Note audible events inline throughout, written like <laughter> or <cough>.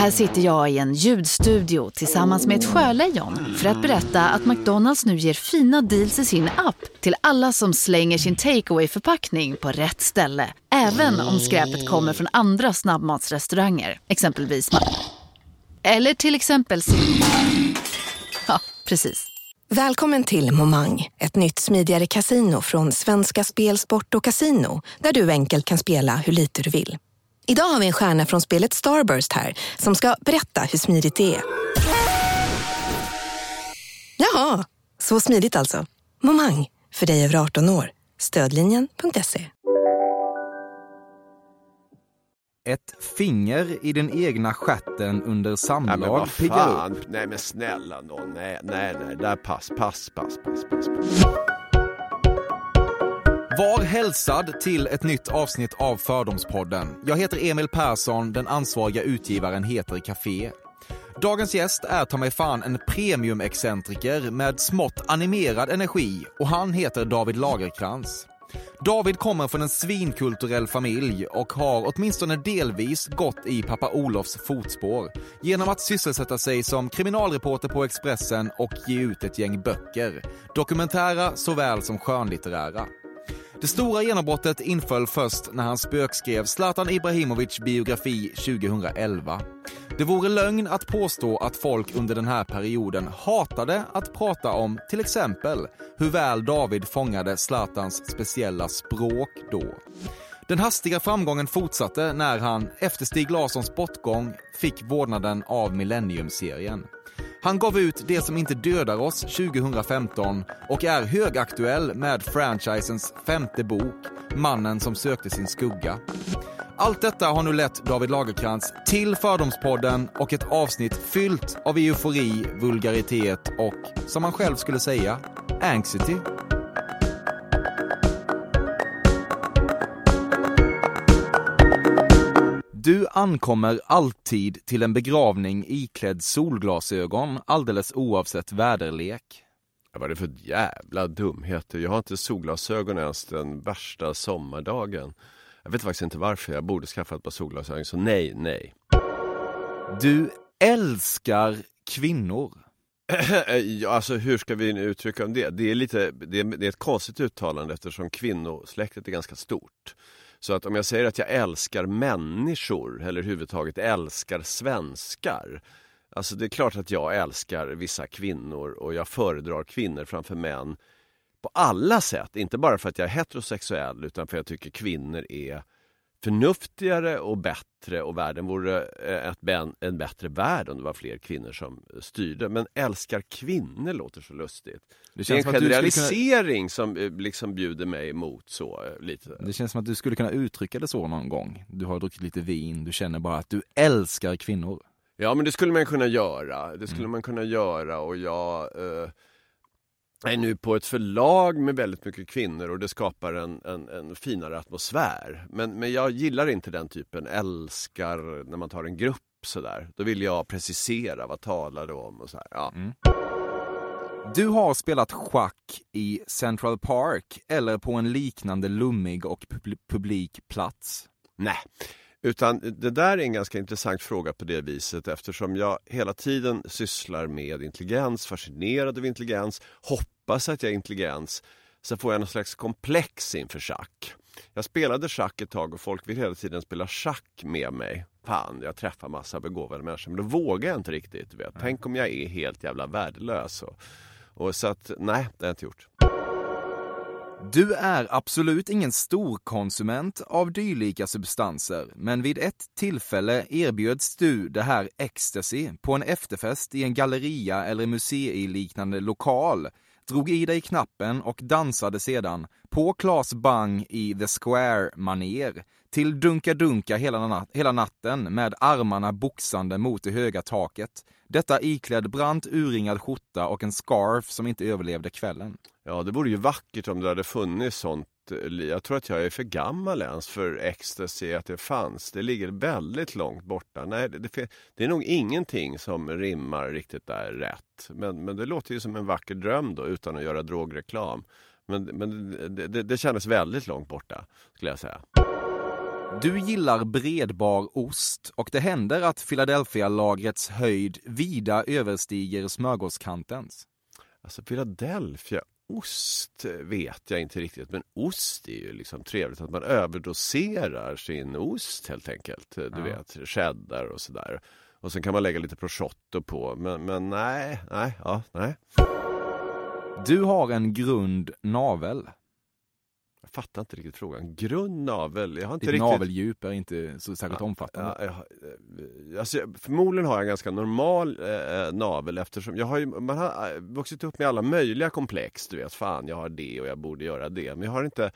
Här sitter jag i en ljudstudio tillsammans med ett sjölejon för att berätta att McDonalds nu ger fina deals i sin app till alla som slänger sin takeaway förpackning på rätt ställe. Även om skräpet kommer från andra snabbmatsrestauranger, exempelvis Eller till exempel Ja, precis. Välkommen till Momang, ett nytt smidigare casino från Svenska Spel, Sport och Casino där du enkelt kan spela hur lite du vill. Idag har vi en stjärna från spelet Starburst här som ska berätta hur smidigt det är. Jaha, så smidigt alltså. Momang, för dig över 18 år. Stödlinjen.se. Ett finger i den egna stjärten under samlag Nej men vad piggar fan, upp. nej men snälla nån, nej, nej, nej, där pass, pass, pass, pass, pass. pass. Var hälsad till ett nytt avsnitt av Fördomspodden. Jag heter Emil Persson, den ansvariga utgivaren heter Café. Dagens gäst är ta mig fan en premiumexcentriker med smått animerad energi och han heter David Lagerkrans. David kommer från en svinkulturell familj och har åtminstone delvis gått i pappa Olofs fotspår genom att sysselsätta sig som kriminalreporter på Expressen och ge ut ett gäng böcker, dokumentära såväl som skönlitterära. Det stora genombrottet inföll först när han spökskrev Zlatan Ibrahimovics biografi 2011. Det vore lögn att påstå att folk under den här perioden hatade att prata om till exempel hur väl David fångade Zlatans speciella språk då. Den hastiga framgången fortsatte när han, efter Stig Larssons bortgång, fick vårdnaden av Millennium-serien. Han gav ut Det som inte dödar oss 2015 och är högaktuell med franchisens femte bok, Mannen som sökte sin skugga. Allt detta har nu lett David Lagerkrans till Fördomspodden och ett avsnitt fyllt av eufori, vulgaritet och, som han själv skulle säga, anxiety. Du ankommer alltid till en begravning iklädd solglasögon alldeles oavsett väderlek. Vad är det för jävla dumheter? Jag har inte solglasögon ens den värsta sommardagen. Jag vet faktiskt inte varför, jag borde skaffa ett par solglasögon, så nej, nej. Du älskar kvinnor. <clears throat> ja, alltså hur ska vi uttrycka om det? Det är, lite, det är, det är ett konstigt uttalande eftersom kvinnosläktet är ganska stort. Så att om jag säger att jag älskar människor eller överhuvudtaget älskar svenskar. Alltså det är klart att jag älskar vissa kvinnor och jag föredrar kvinnor framför män på alla sätt. Inte bara för att jag är heterosexuell utan för att jag tycker kvinnor är förnuftigare och bättre och världen vore ett, en bättre värld om det var fler kvinnor som styrde. Men älskar kvinnor låter så lustigt. Det, det är en generalisering kunna... som eh, liksom bjuder mig emot så eh, lite. Det känns som att du skulle kunna uttrycka det så någon gång. Du har druckit lite vin, du känner bara att du älskar kvinnor. Ja men det skulle man kunna göra. Det skulle mm. man kunna göra och jag eh, är nu på ett förlag med väldigt mycket kvinnor och det skapar en, en, en, finare atmosfär. Men, men jag gillar inte den typen, älskar när man tar en grupp sådär. Då vill jag precisera, vad talar du om och så här. Ja. Mm. Du har spelat schack i Central Park eller på en liknande lummig och publik plats? Nej, utan det där är en ganska intressant fråga på det viset eftersom jag hela tiden sysslar med intelligens, fascinerad av intelligens, hoppas att jag är intelligens. Så får jag någon slags komplex inför schack. Jag spelade schack ett tag och folk vill hela tiden spela schack med mig. Fan, jag träffar massa begåvade människor men då vågar jag inte riktigt. Vet. Tänk om jag är helt jävla värdelös. Och, och så att, nej, det har jag inte gjort. Du är absolut ingen storkonsument av dylika substanser, men vid ett tillfälle erbjöds du det här ecstasy på en efterfest i en galleria eller museiliknande lokal, drog i dig knappen och dansade sedan på Claes Bang i The Square-maner till dunka-dunka hela, nat hela natten med armarna boxande mot det höga taket. Detta iklädd brant urringad skjorta och en scarf som inte överlevde kvällen. Ja, det vore ju vackert om det hade funnits sånt. Jag tror att jag är för gammal ens för ecstasy att det fanns. Det ligger väldigt långt borta. Nej, det, det, det är nog ingenting som rimmar riktigt där rätt. Men, men det låter ju som en vacker dröm då utan att göra drogreklam. Men, men det, det, det kändes väldigt långt borta skulle jag säga. Du gillar bredbar ost och det händer att Philadelphia-lagrets höjd vida överstiger smörgåskantens. Alltså Philadelphia ost vet jag inte riktigt, men ost är ju liksom trevligt att man överdoserar sin ost helt enkelt. Du ja. vet, cheddar och sådär. Och sen kan man lägga lite prosciutto på, men, men nej, nej, ja, nej. Du har en grund navel. Jag fattar inte riktigt frågan. Grund navel? Jag har inte Ditt riktigt... naveldjup är inte så särskilt ja, omfattande. Ja, jag, eh, alltså, förmodligen har jag en ganska normal eh, navel eftersom jag har ju, man har eh, vuxit upp med alla möjliga komplex. Du vet, fan jag har det och jag borde göra det. Men jag har inte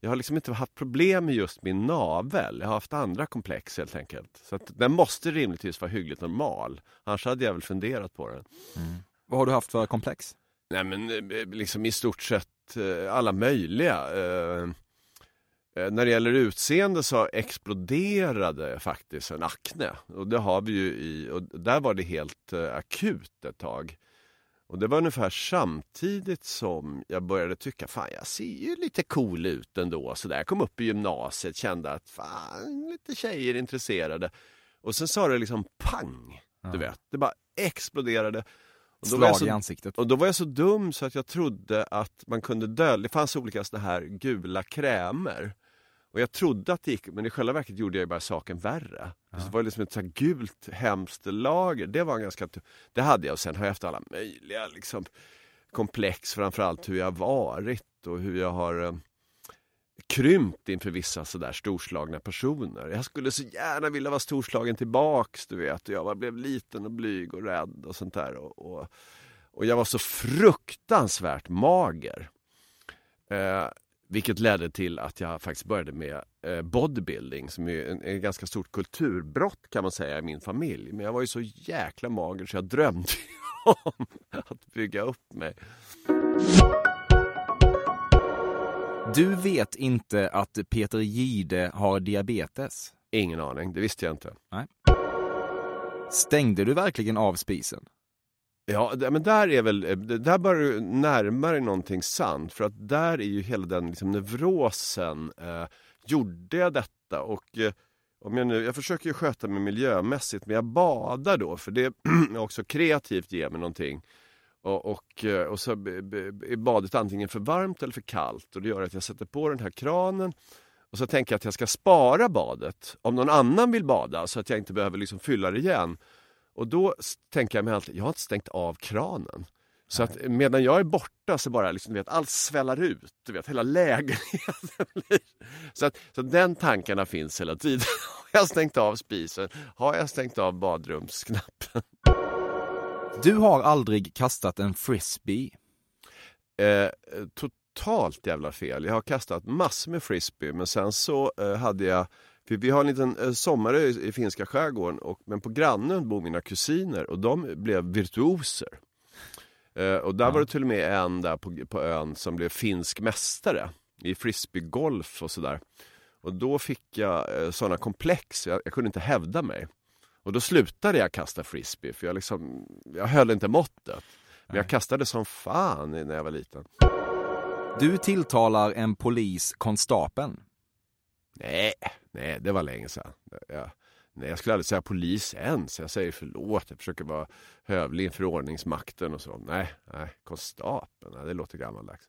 jag har liksom inte haft problem med just min navel. Jag har haft andra komplex helt enkelt. Så att den måste rimligtvis vara hyggligt normal. Annars hade jag väl funderat på den. Mm. Vad har du haft för komplex? Nej men liksom i stort sett Eh, alla möjliga. Eh, eh, när det gäller utseende så exploderade faktiskt en akne. Och det har vi ju i, och där var det helt akut ett tag. Och det var ungefär samtidigt som jag började tycka, fan jag ser ju lite cool ut ändå. Så där jag kom upp i gymnasiet, kände att fan, lite tjejer intresserade. Och sen sa det liksom pang, ja. du vet. Det bara exploderade. Slag så, i ansiktet. Och då var jag så dum så att jag trodde att man kunde dölja, det fanns olika såna här gula krämer. Och jag trodde att det gick, men i själva verket gjorde jag bara saken värre. Ja. Så det var liksom ett så gult hemskt lager. Det var ganska, det hade jag och sen har jag haft alla möjliga liksom, komplex, framförallt hur jag varit och hur jag har eh, krympt inför vissa sådär storslagna personer. Jag skulle så gärna vilja vara storslagen tillbaks, du vet. Jag blev liten och blyg och rädd och sånt där. Och, och, och jag var så fruktansvärt mager. Eh, vilket ledde till att jag faktiskt började med eh, bodybuilding som är en, en ganska stort kulturbrott kan man säga i min familj. Men jag var ju så jäkla mager så jag drömde <laughs> om att bygga upp mig. Du vet inte att Peter Gide har diabetes? Ingen aning, det visste jag inte. Nej. Stängde du verkligen av spisen? Ja, men där är väl, där börjar du närma dig någonting sant. För att där är ju hela den liksom, neurosen. Eh, gjorde jag detta? Och eh, om jag nu, jag försöker ju sköta mig miljömässigt, men jag badar då. För det <clears throat> också kreativt ger mig någonting. Och, och, eh, och så är badet antingen för varmt eller för kallt och det gör att jag sätter på den här kranen och så tänker jag att jag ska spara badet om någon annan vill bada så att jag inte behöver liksom fylla det igen. Och då tänker jag mig alltid, jag har inte stängt av kranen. Så att medan jag är borta så bara liksom, vet, allt sväller ut, du vet, hela lägenheten <laughs> blir... Så, att, så den tankarna finns hela tiden. <laughs> Har jag stängt av spisen? Har jag stängt av badrumsknappen? Du har aldrig kastat en frisbee? Eh, totalt jävla fel. Jag har kastat massor med frisbee men sen så eh, hade jag vi har en liten eh, sommarö i, i finska skärgården och, men på grannen bor mina kusiner och de blev virtuoser. Eh, och där ja. var det till och med en där på, på ön som blev finsk mästare i frisbeegolf och sådär. Och då fick jag eh, sådana komplex, jag, jag kunde inte hävda mig. Och då slutade jag kasta frisbee för jag, liksom, jag höll inte måttet. Men jag kastade som fan när jag var liten. Du tilltalar en polis konstapeln. Nej, nej, det var länge sedan. Jag, nej, jag skulle aldrig säga polis ens. Jag säger förlåt, jag försöker vara hövlig inför ordningsmakten och så. Nej, nej, konstapeln, nej, det låter gammaldags.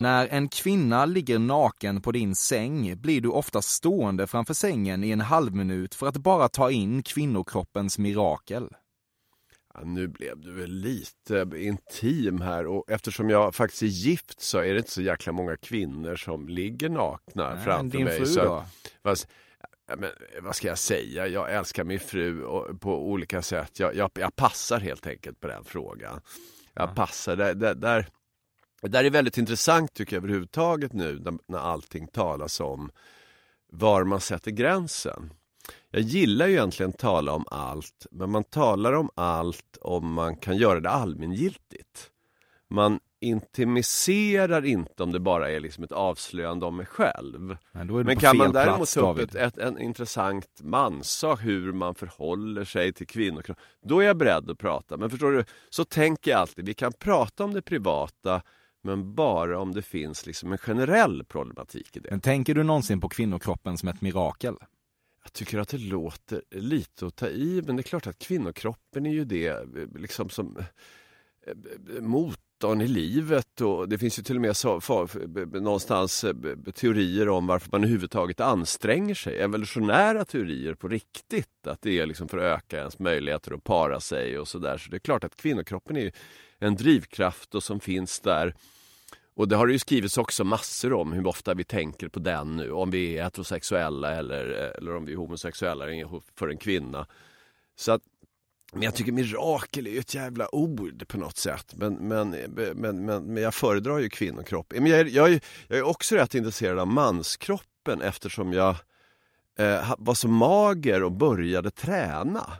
När en kvinna ligger naken på din säng blir du ofta stående framför sängen i en halv minut för att bara ta in kvinnokroppens mirakel. Ja, nu blev du väl lite intim här och eftersom jag faktiskt är gift så är det inte så jäkla många kvinnor som ligger nakna Nej, framför din mig. fru så, då? Fast, ja, men, vad ska jag säga? Jag älskar min fru på olika sätt. Jag, jag, jag passar helt enkelt på den frågan. jag passar. Där, där, där, där är väldigt intressant tycker jag överhuvudtaget nu när, när allting talas om var man sätter gränsen. Jag gillar ju egentligen att tala om allt, men man talar om allt om man kan göra det allmängiltigt. Man intimiserar inte om det bara är liksom ett avslöjande om mig själv. Men, Men kan man däremot plats, ta upp ett, ett, en intressant manssak, hur man förhåller sig till kvinnor, då är jag beredd att prata. Men förstår du, så tänker jag alltid, vi kan prata om det privata, men bara om det finns liksom en generell problematik i det. Men tänker du någonsin på kvinnokroppen som ett mirakel? Jag tycker att det låter lite att ta i, men det är klart att kvinnokroppen är ju det liksom som eh, motorn i livet och det finns ju till och med så, för, någonstans eh, teorier om varför man överhuvudtaget anstränger sig. Evolutionära teorier på riktigt, att det är liksom för att öka ens möjligheter att para sig och sådär. Så det är klart att kvinnokroppen är en drivkraft och som finns där och det har det ju skrivits också massor om hur ofta vi tänker på den nu. Om vi är heterosexuella eller, eller om vi är homosexuella för en kvinna. Så att, men jag tycker mirakel är ju ett jävla ord på något sätt. Men, men, men, men, men jag föredrar ju kvinnokropp. Men jag, är- jag, är- jag är också rätt intresserad av manskroppen eftersom jag eh, var så mager och började träna.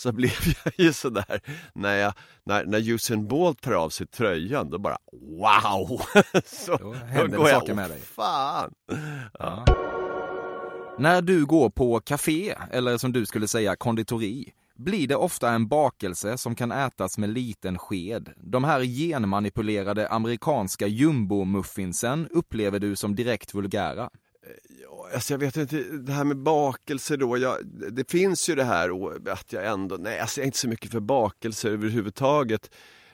Så blev <laughs> jag ju sådär, när, jag, när, när Usain Bolt tar av sig tröjan, då bara wow! <laughs> så, Då händer går det jag, saker med "Åh, dig." Fan! Ja. När du går på café, eller som du skulle säga konditori, blir det ofta en bakelse som kan ätas med liten sked. De här genmanipulerade amerikanska jumbo-muffinsen upplever du som direkt vulgära. Ja, alltså jag vet inte, det här med bakelser då, jag, det finns ju det här att jag ändå, nej alltså jag är inte så mycket för bakelser överhuvudtaget.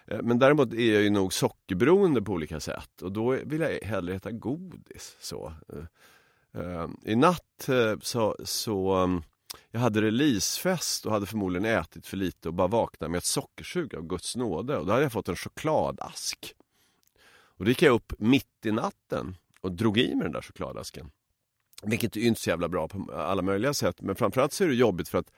Eh, men däremot är jag ju nog sockerberoende på olika sätt och då vill jag hellre äta godis. Så. Eh, eh, I natt så, så mm, jag hade releasefest och hade förmodligen ätit för lite och bara vaknade med ett sockersug av Guds nåde och då hade jag fått en chokladask. Och då gick jag upp mitt i natten och drog i mig den där chokladasken. Vilket är inte så jävla bra på alla möjliga sätt. Men framförallt så är det jobbigt för att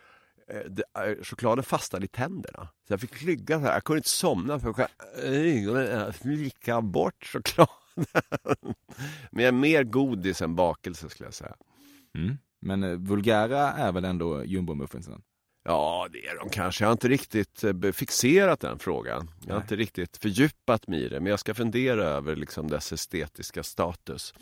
eh, eh chokladen fastnade i tänderna. Så jag fick ligga så här. Jag kunde inte somna för jag slicka bort chokladen. <laughs> Men jag är mer godis än bakelse skulle jag säga. Mm. Men eh, vulgära är väl ändå jumbo-muffinsen? Ja, det är de kanske. Jag har inte riktigt eh, fixerat den frågan. Jag har Nej. inte riktigt fördjupat mig i det. Men jag ska fundera över liksom dess estetiska status.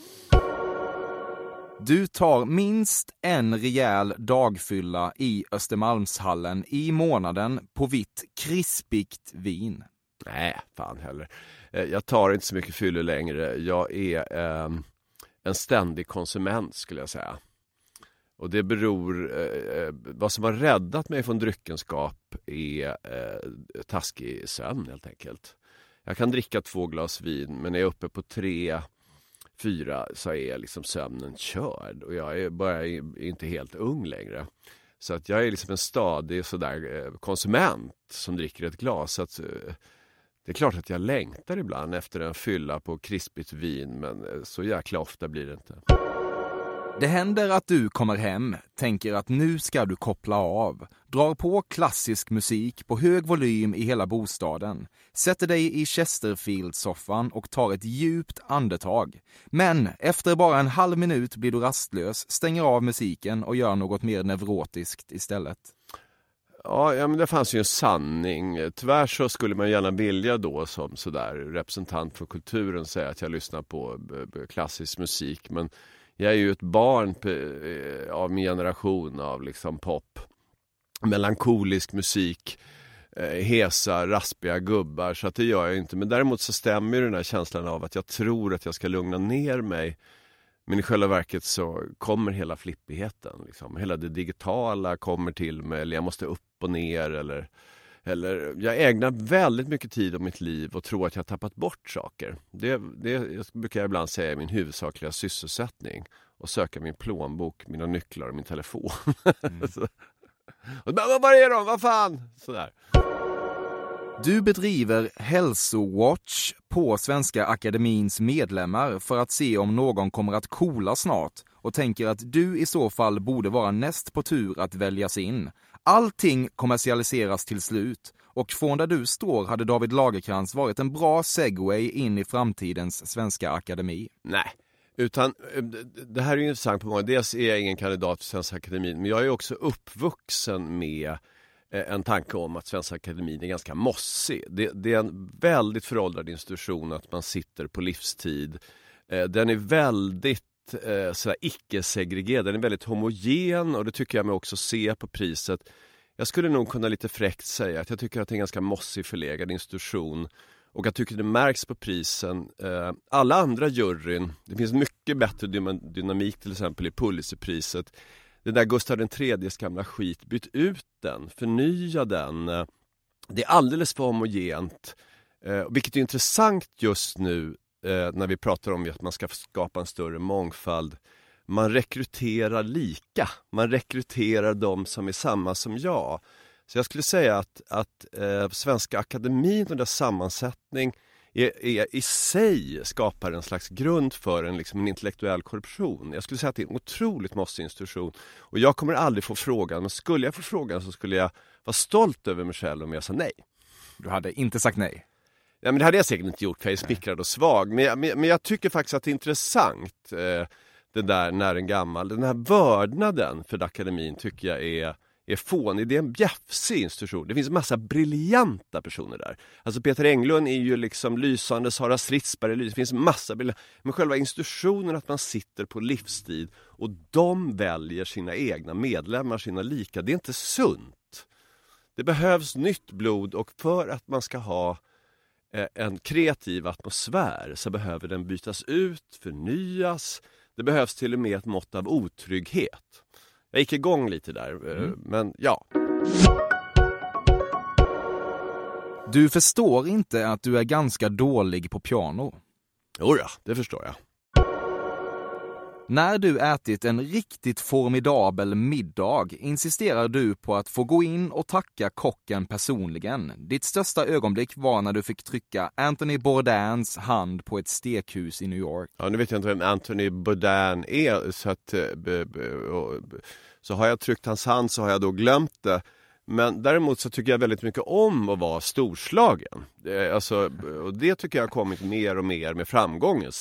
Du tar minst en rejäl dagfylla i Östermalmshallen i månaden på vitt krispigt vin. Nej, fan heller. Eh, Jag tar inte så mycket fyller längre. Jag är ehm, en ständig konsument skulle jag säga. Och det beror, eh, eh, vad som har räddat mig från dryckenskap är eh, taskig sömn helt enkelt. Jag kan dricka två glas vin men när jag är uppe på tre, fyra så är liksom sömnen körd och jag är bara inte helt ung längre. Så att jag är liksom en stadig sådär eh, konsument som dricker ett glas. Så att, eh, det är klart att jag längtar ibland efter en fylla på krispigt vin men så jäkla ofta blir det inte. Det händer att du kommer hem, tänker att nu ska du koppla av, drar på klassisk musik på hög volym i hela bostaden, sätter dig i Chesterfield-soffan och tar ett djupt andetag. Men efter bara en halv minut blir du rastlös, stänger av musiken och gör något mer neurotiskt istället. Ja, ja, men det fanns ju en sanning. Tyvärr så skulle man gärna vilja då som sådär representant för kulturen säga att jag lyssnar på klassisk musik. Men jag är ju ett barn eh, av min generation av liksom pop, melankolisk musik, eh, hesa, raspiga gubbar. Så att det gör jag inte. Men däremot så stämmer ju den här känslan av att jag tror att jag ska lugna ner mig. Men i själva verket så kommer hela flippigheten. Liksom. Hela det digitala kommer till mig. Eller jag måste upp och ner. Eller, eller jag ägnar väldigt mycket tid av mitt liv och tror att jag har tappat bort saker. Det, det brukar jag ibland säga är min huvudsakliga sysselsättning. Och söka min plånbok, mina nycklar och min telefon. <laughs> Så- och, bara, vad är de? Vad fan? Sådär. Du bedriver hälsowatch på Svenska Akademins medlemmar för att se om någon kommer att kola snart och tänker att du i så fall borde vara näst på tur att väljas in. Allting kommersialiseras till slut Och från där du står hade David Lagerkrans varit en bra segway in i framtidens Svenska Akademi. Nej, utan eh, det här är intressant på många Dels är jag ingen kandidat för Svenska Akademin men jag är också uppvuxen med eh, en tanke om att Svenska Akademin är ganska mossig. Det, det är en väldigt föråldrad institution att man sitter på livstid. Eh, den är väldigt Eh, icke-segregerad, den är väldigt homogen och det tycker jag mig också se på priset. Jag skulle nog kunna lite fräckt säga att jag tycker att det är en ganska mossig förlegad institution och jag tycker det märks på prisen. Eh, alla andra juryn, det finns mycket bättre dynamik till exempel i Pulitzerpriset. Det där Gustav IIIs gamla skit, byt ut den, förnya den. Det är alldeles för homogent. Eh, vilket är intressant just nu Eh, när vi pratar om att man ska skapa en större mångfald. Man rekryterar lika, man rekryterar de som är samma som jag. Så jag skulle säga att, att eh, Svenska Akademin och dess sammansättning är, är, i sig skapar en slags grund för en, liksom en intellektuell korruption. Jag skulle säga att det är en otroligt mossig institution. Och jag kommer aldrig få frågan, men skulle jag få frågan så skulle jag vara stolt över mig själv om jag sa nej. Du hade inte sagt nej? Ja, men det hade jag säkert inte gjort för jag är smickrad och svag. Men, men, men jag tycker faktiskt att det är intressant eh, det där när en gammal, den här vördnaden för akademin tycker jag är är fånig. Det är en bjäfsig institution. Det finns massa briljanta personer där. Alltså Peter Englund är ju liksom lysande, Sara Stridsberg det finns massa briljanta. Men själva institutionen att man sitter på livstid och de väljer sina egna medlemmar, sina lika, det är inte sunt. Det behövs nytt blod och för att man ska ha en kreativ atmosfär så behöver den bytas ut, förnyas. Det behövs till och med ett mått av otrygghet. Jag gick igång lite där, eh, mm. men ja. Du förstår inte att du är ganska dålig på piano? Jodå, det förstår jag. När du ätit en riktigt formidabel middag insisterar du på att få gå in och tacka kocken personligen. Ditt största ögonblick var när du fick trycka Anthony Bourdains hand på ett stekhus i New York. Ja, nu vet jag inte vem Anthony Bourdain är, så att eh, så har jag tryckt hans hand så har jag då glömt det. Men däremot så tycker jag väldigt mycket om att vara storslagen. Alltså, och det tycker jag har kommit mer och mer med framgången.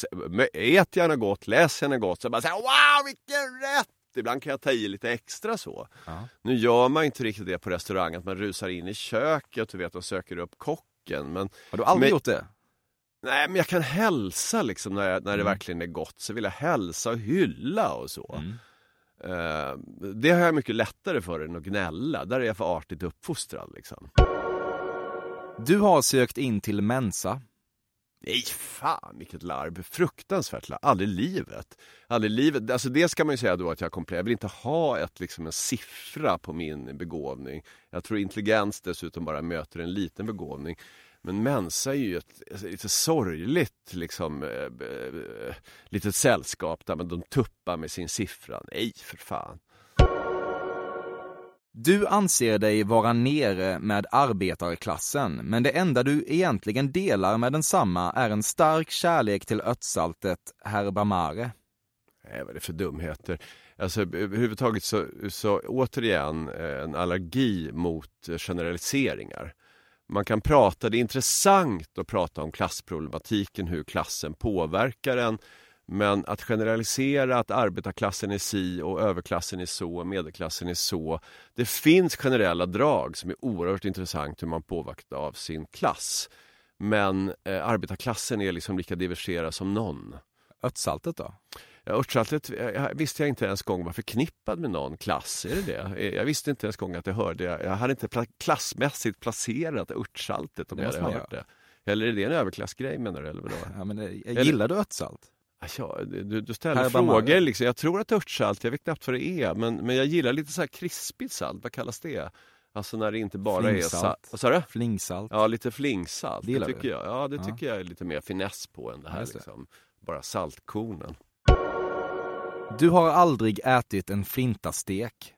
Ät gärna gott, läs gärna gott. Så bara säga wow vilken rätt! Ibland kan jag ta i lite extra så. Ja. Nu gör man inte riktigt det på restaurang, att man rusar in i köket och vet och söker upp kocken. Men, har du aldrig men, gjort det? Nej, men jag kan hälsa liksom när, jag, när mm. det verkligen är gott. Så vill jag hälsa och hylla och så. Mm. Uh, det har jag mycket lättare för än att gnälla. Där är jag för artigt uppfostrad liksom. Du har sökt in till Mensa. Nej, fan vilket larv. Fruktansvärt larv. Aldrig i livet. Aldrig livet. Alltså det ska man ju säga då att jag kompletterar. Jag vill inte ha ett, liksom en siffra på min begåvning. Jag tror intelligens dessutom bara möter en liten begåvning. Men Mensa är ju ett, ett lite sorgligt liksom, äh, äh, litet sällskap där de tuppar med sin siffra. Nej, för fan. Du anser dig vara nere med arbetarklassen, men det enda du egentligen delar med densamma är en stark kärlek till örtsaltet herbamare. Nej, vad är det för dumheter? Alltså överhuvudtaget så, så återigen en allergi mot generaliseringar. Man kan prata, det är intressant att prata om klassproblematiken, hur klassen påverkar en. Men att generalisera att arbetarklassen är si och överklassen är så och medelklassen är så. Det finns generella drag som är oerhört intressant hur man påverkas av sin klass. Men eh, arbetarklassen är liksom lika diverserad som någon. Ötsaltet då? Örtsaltet visste jag inte ens gång var förknippad med någon klass. Är det det? Jag visste inte ens gång att jag hörde. Jag hade inte pla klassmässigt placerat örtsaltet om jag hade hört det. Eller är det en överklassgrej menar du? Eller vadå? Ja, men, eh, jag gillar du örtsalt? Ja, du, du ställer frågor liksom. Jag tror att örtsalt, jag vet knappt vad det är, men, men jag gillar lite så här krispigt salt. Vad kallas det? Alltså när det inte bara flingsalt. är salt. Flingsalt. Ja, lite flingsalt. Det, det tycker jag. Ja, det ja. tycker jag är lite mer finess på än det här. Liksom. Bara saltkornen. Du har aldrig ätit en flintastek?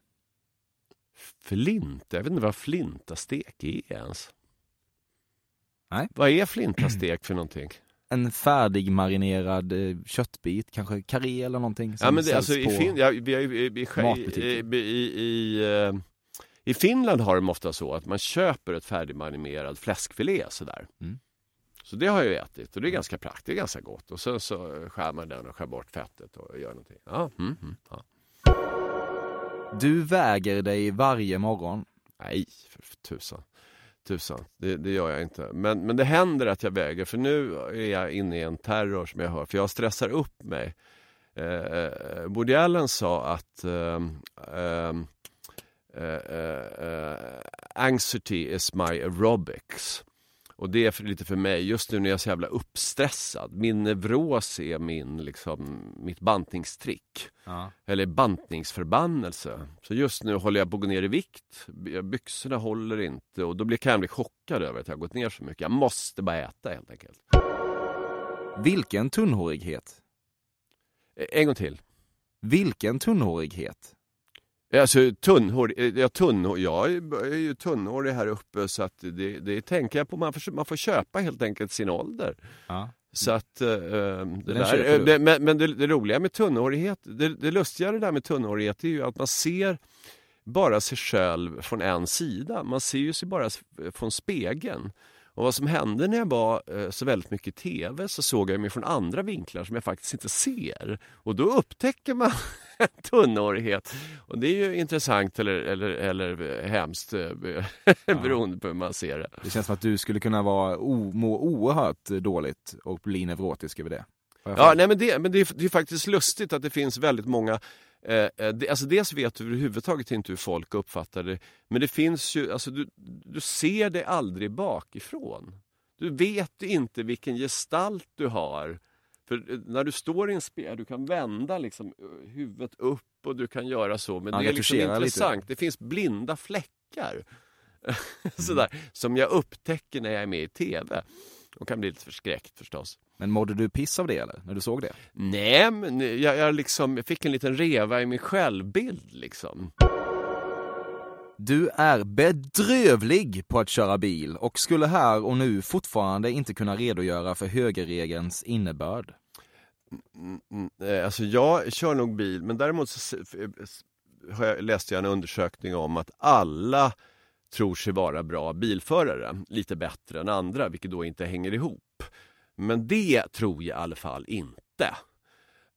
Flinta? Jag vet inte vad flintastek är ens. Nej. Vad är flintastek för någonting? En färdigmarinerad eh, köttbit, kanske karré eller någonting. ja, men det, alltså, i, fin, ja, i, i, i, i I Finland har de ofta så att man köper ett färdigmarinerad fläskfilé sådär. Mm. Så det har jag ätit och det är ganska praktiskt, det är ganska gott. Och sen så skär man den och skär bort fettet och gör någonting. Ja, mm, mm, ja. Du väger dig varje morgon. Nej, för tusan. Tusan, det, det, gör jag inte. Men, men det händer att jag väger, för nu är jag inne i en terror som jag hör, för jag stressar upp mig. Eh, Woody Allen sa att eh, eh, eh, anxiety is my aerobics. Och det är för, lite för mig, just nu när jag är så jävla uppstressad. Min neuros är min, liksom, mitt bantningstrick. Ja. Eller bantningsförbannelse. Så just nu håller jag på att gå ner i vikt. Byxorna håller inte och då blir, kan jag bli chockad över att jag har gått ner så mycket. Jag måste bara äta helt enkelt. Vilken tunnhårighet? En gång till. Vilken tunnhårighet? Alltså tunnhårig, ja, tunnhårig, jag är ju tunnhårig här uppe så att det, det tänker jag på. Man får, man får köpa helt enkelt sin ålder. Ja. Så att, äh, där, det, men, men det, det, roliga med tunnhårighet, det, det lustiga det där med tunnhårighet är ju att man ser bara sig själv från en sida. Man ser ju sig bara från spegeln. Och vad som hände när jag var eh, så väldigt mycket i TV så såg jag mig från andra vinklar som jag faktiskt inte ser. Och då upptäcker man <laughs> <laughs> tunnhårighet. Och det är ju intressant eller, eller, eller hemskt eh, <laughs> beroende på hur man ser det. Det känns som att du skulle kunna vara, o, må oerhört dåligt och bli neurotisk över det. Ja, nej, men det, men det är, det är faktiskt lustigt att det finns väldigt många Eh, eh alltså dels vet du överhuvudtaget inte hur folk uppfattar det, men det finns ju, alltså du, du ser det aldrig bakifrån. Du vet inte vilken gestalt du har. För eh, när du står i en spegel, du kan vända liksom eh, huvudet upp och du kan göra så, men ja, det är liksom intressant. Lite. Det finns blinda fläckar. <laughs> Sådär, mm. som jag upptäcker när jag är med i TV. Och kan bli lite förskräckt förstås. Men mådde du piss av det eller? När du såg det? Nej, men jag, jag, liksom, jag fick en liten reva i min självbild liksom. Du är bedrövlig på att köra bil och skulle här och nu fortfarande inte kunna redogöra för högerregelns innebörd. Mm. mm, mm. Eh, alltså jag kör nog bil, men däremot så eh, läste jag en undersökning om att alla tror sig vara bra bilförare, lite bättre än andra, vilket då inte hänger ihop. Men det tror jag i alla fall inte.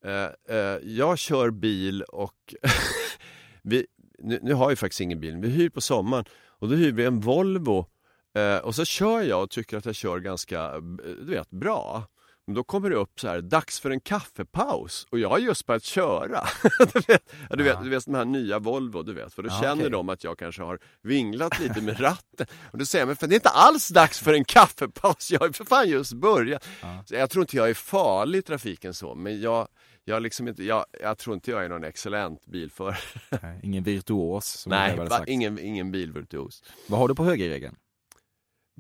Eh, jag kör bil och <laughs> vi, nu, nu, har jag faktiskt ingen bil, vi hyr på sommaren och då hyr vi en Volvo eh, och så kör jag och tycker att jag kör ganska eh, du vet, bra. Men då kommer det upp så här, dags för en kaffepaus och jag har just börjat köra. <laughs> du, vet, ja, du, vet, du vet de här nya Volvo, du vet, för då ja, känner okay. de att jag kanske har vinglat lite med ratten. Och då säger jag, men för det är inte alls dags för en kaffepaus, jag har för fan just börjat. Ja. Så jag tror inte jag är farlig i trafiken så, men jag, jag, liksom inte, jag, jag tror inte jag är någon excellent bilförare. ingen virtuos? Nej, ingen, ingen bilvirtuos. Vad har du på högerregeln?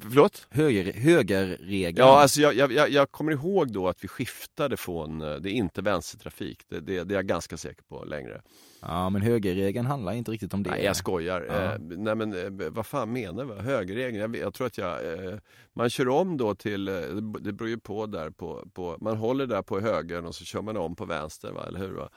Förlåt? Höger, högerregeln? Ja, alltså jag, jag, jag, kommer ihåg då att vi skiftade från, eh, det är inte vänstertrafik, det, det, det är jag ganska säker på längre. Ja, men högerregeln handlar inte riktigt om det. Nej, jag skojar. Ja. Eh, nej, men eh, vad fan menar du? Högerregeln? Jag, jag, tror att jag... Eh, man kör om då till... Eh, det beror ju på där på, på... Man håller där på höger och så kör man om på vänster, va? eller hur? Va?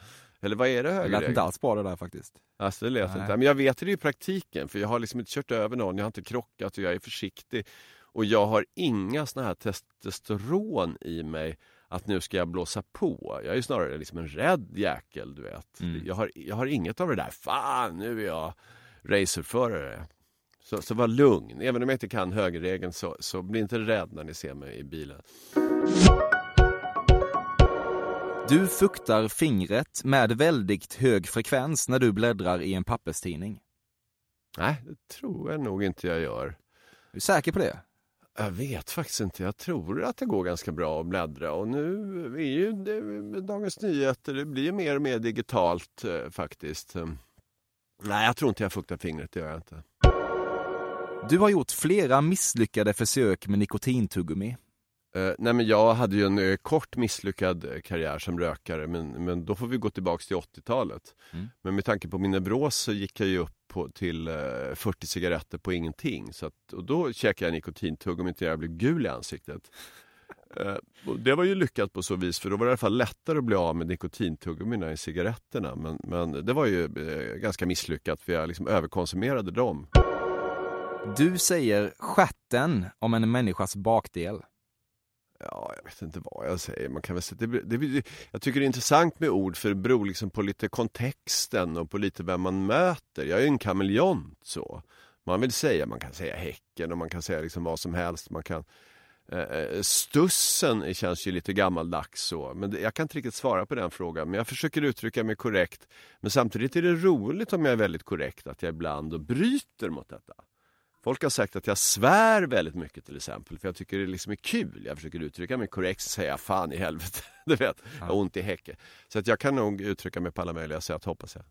Eller vad är det högerregeln? Det lät inte alls bra det där faktiskt. Alltså det lät Nej. inte. Men jag vet det i praktiken för jag har liksom inte kört över någon, jag har inte krockat och jag är försiktig. Och jag har inga såna här testosteron i mig att nu ska jag blåsa på. Jag är snarare liksom en rädd jäkel, du vet. Mm. Jag, har, jag har inget av det där, fan nu är jag racerförare. Så, så var lugn, även om jag inte kan högerregeln så, så bli inte rädd när ni ser mig i bilen. Du fuktar fingret med väldigt hög frekvens när du bläddrar i en papperstidning. Nej, det tror jag nog inte jag gör. Är du säker på det? Jag vet faktiskt inte. Jag tror att det går ganska bra att bläddra och nu är ju det, Dagens Nyheter, det blir mer och mer digitalt eh, faktiskt. Nej, jag tror inte jag fuktar fingret, det gör jag inte. Du har gjort flera misslyckade försök med nikotintuggummi. Uh, nej men jag hade ju en uh, kort misslyckad uh, karriär som rökare men, men då får vi gå tillbaks till 80-talet. Mm. Men med tanke på min neuros så gick jag ju upp på, till 40 cigaretter på ingenting. Så att, och då käkade jag nikotintuggummi till jag blev gul i ansiktet. <laughs> Eh, och det var ju lyckat på så vis för då var det i alla fall lättare att bli av med nikotintuggummina i cigaretterna. Men, men det var ju eh, ganska misslyckat för jag liksom överkonsumerade dem. Du säger stjärten om en människas bakdel. Ja, jag vet inte vad jag säger. Man kan väl säga, det, det, jag tycker det är intressant med ord för det beror liksom på lite kontexten och på lite vem man möter. Jag är ju en kameleont så. Man vill säga, man kan säga Häcken och man kan säga liksom vad som helst. Man kan, eh, eh stussen känns ju lite gammaldags så, men det, jag kan inte riktigt svara på den frågan. Men jag försöker uttrycka mig korrekt. Men samtidigt är det roligt om jag är väldigt korrekt att jag ibland bryter mot detta. Folk har sagt att jag svär väldigt mycket till exempel för jag tycker det liksom är kul. Jag försöker uttrycka mig korrekt och säga fan i helvete. <laughs> Du vet, jag har ont i häcken. Så att jag kan nog uttrycka mig på alla möjliga sätt hoppas jag.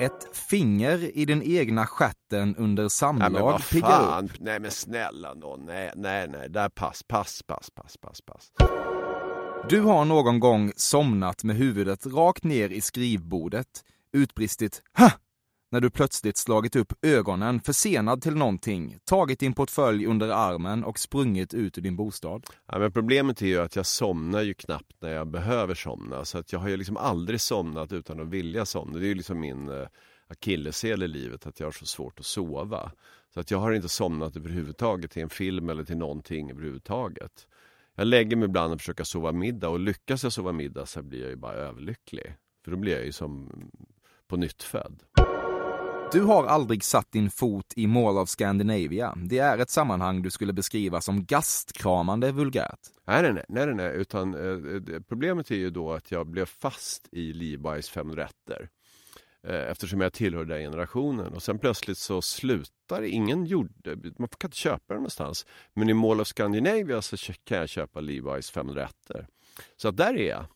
Ett finger i den egna stjärten under samlag nej, men vad fan? Upp. Nej men snälla någon, nej, nej, nej, där pass, pass, pass, pass, pass, pass. Du har någon gång somnat med huvudet rakt ner i skrivbordet, utbristit ha när du plötsligt slagit upp ögonen försenad till någonting, tagit din portfölj under armen och sprungit ut ur din bostad? Ja, men problemet är ju att jag somnar ju knappt när jag behöver somna. Så att jag har ju liksom aldrig somnat utan att vilja somna. Det är ju liksom min eh, akilleshäl i livet, att jag har så svårt att sova. Så att jag har inte somnat överhuvudtaget till en film eller till någonting överhuvudtaget. Jag lägger mig ibland och försöker sova middag och lyckas jag sova middag så blir jag ju bara överlycklig. För då blir jag ju som på nytt född. Du har aldrig satt din fot i Mall of Scandinavia. Det är ett sammanhang du skulle beskriva som gastkramande vulgärt. Nej, nej, nej, nej, nej. utan eh, problemet är ju då att jag blev fast i Levi's fem rätter. Eh, eftersom jag tillhör den generationen. Och sen plötsligt så slutar ingen gjorde, man kan inte köpa det någonstans. Men i Mall of Scandinavia så kan jag köpa Levi's fem rätter. Så där är jag.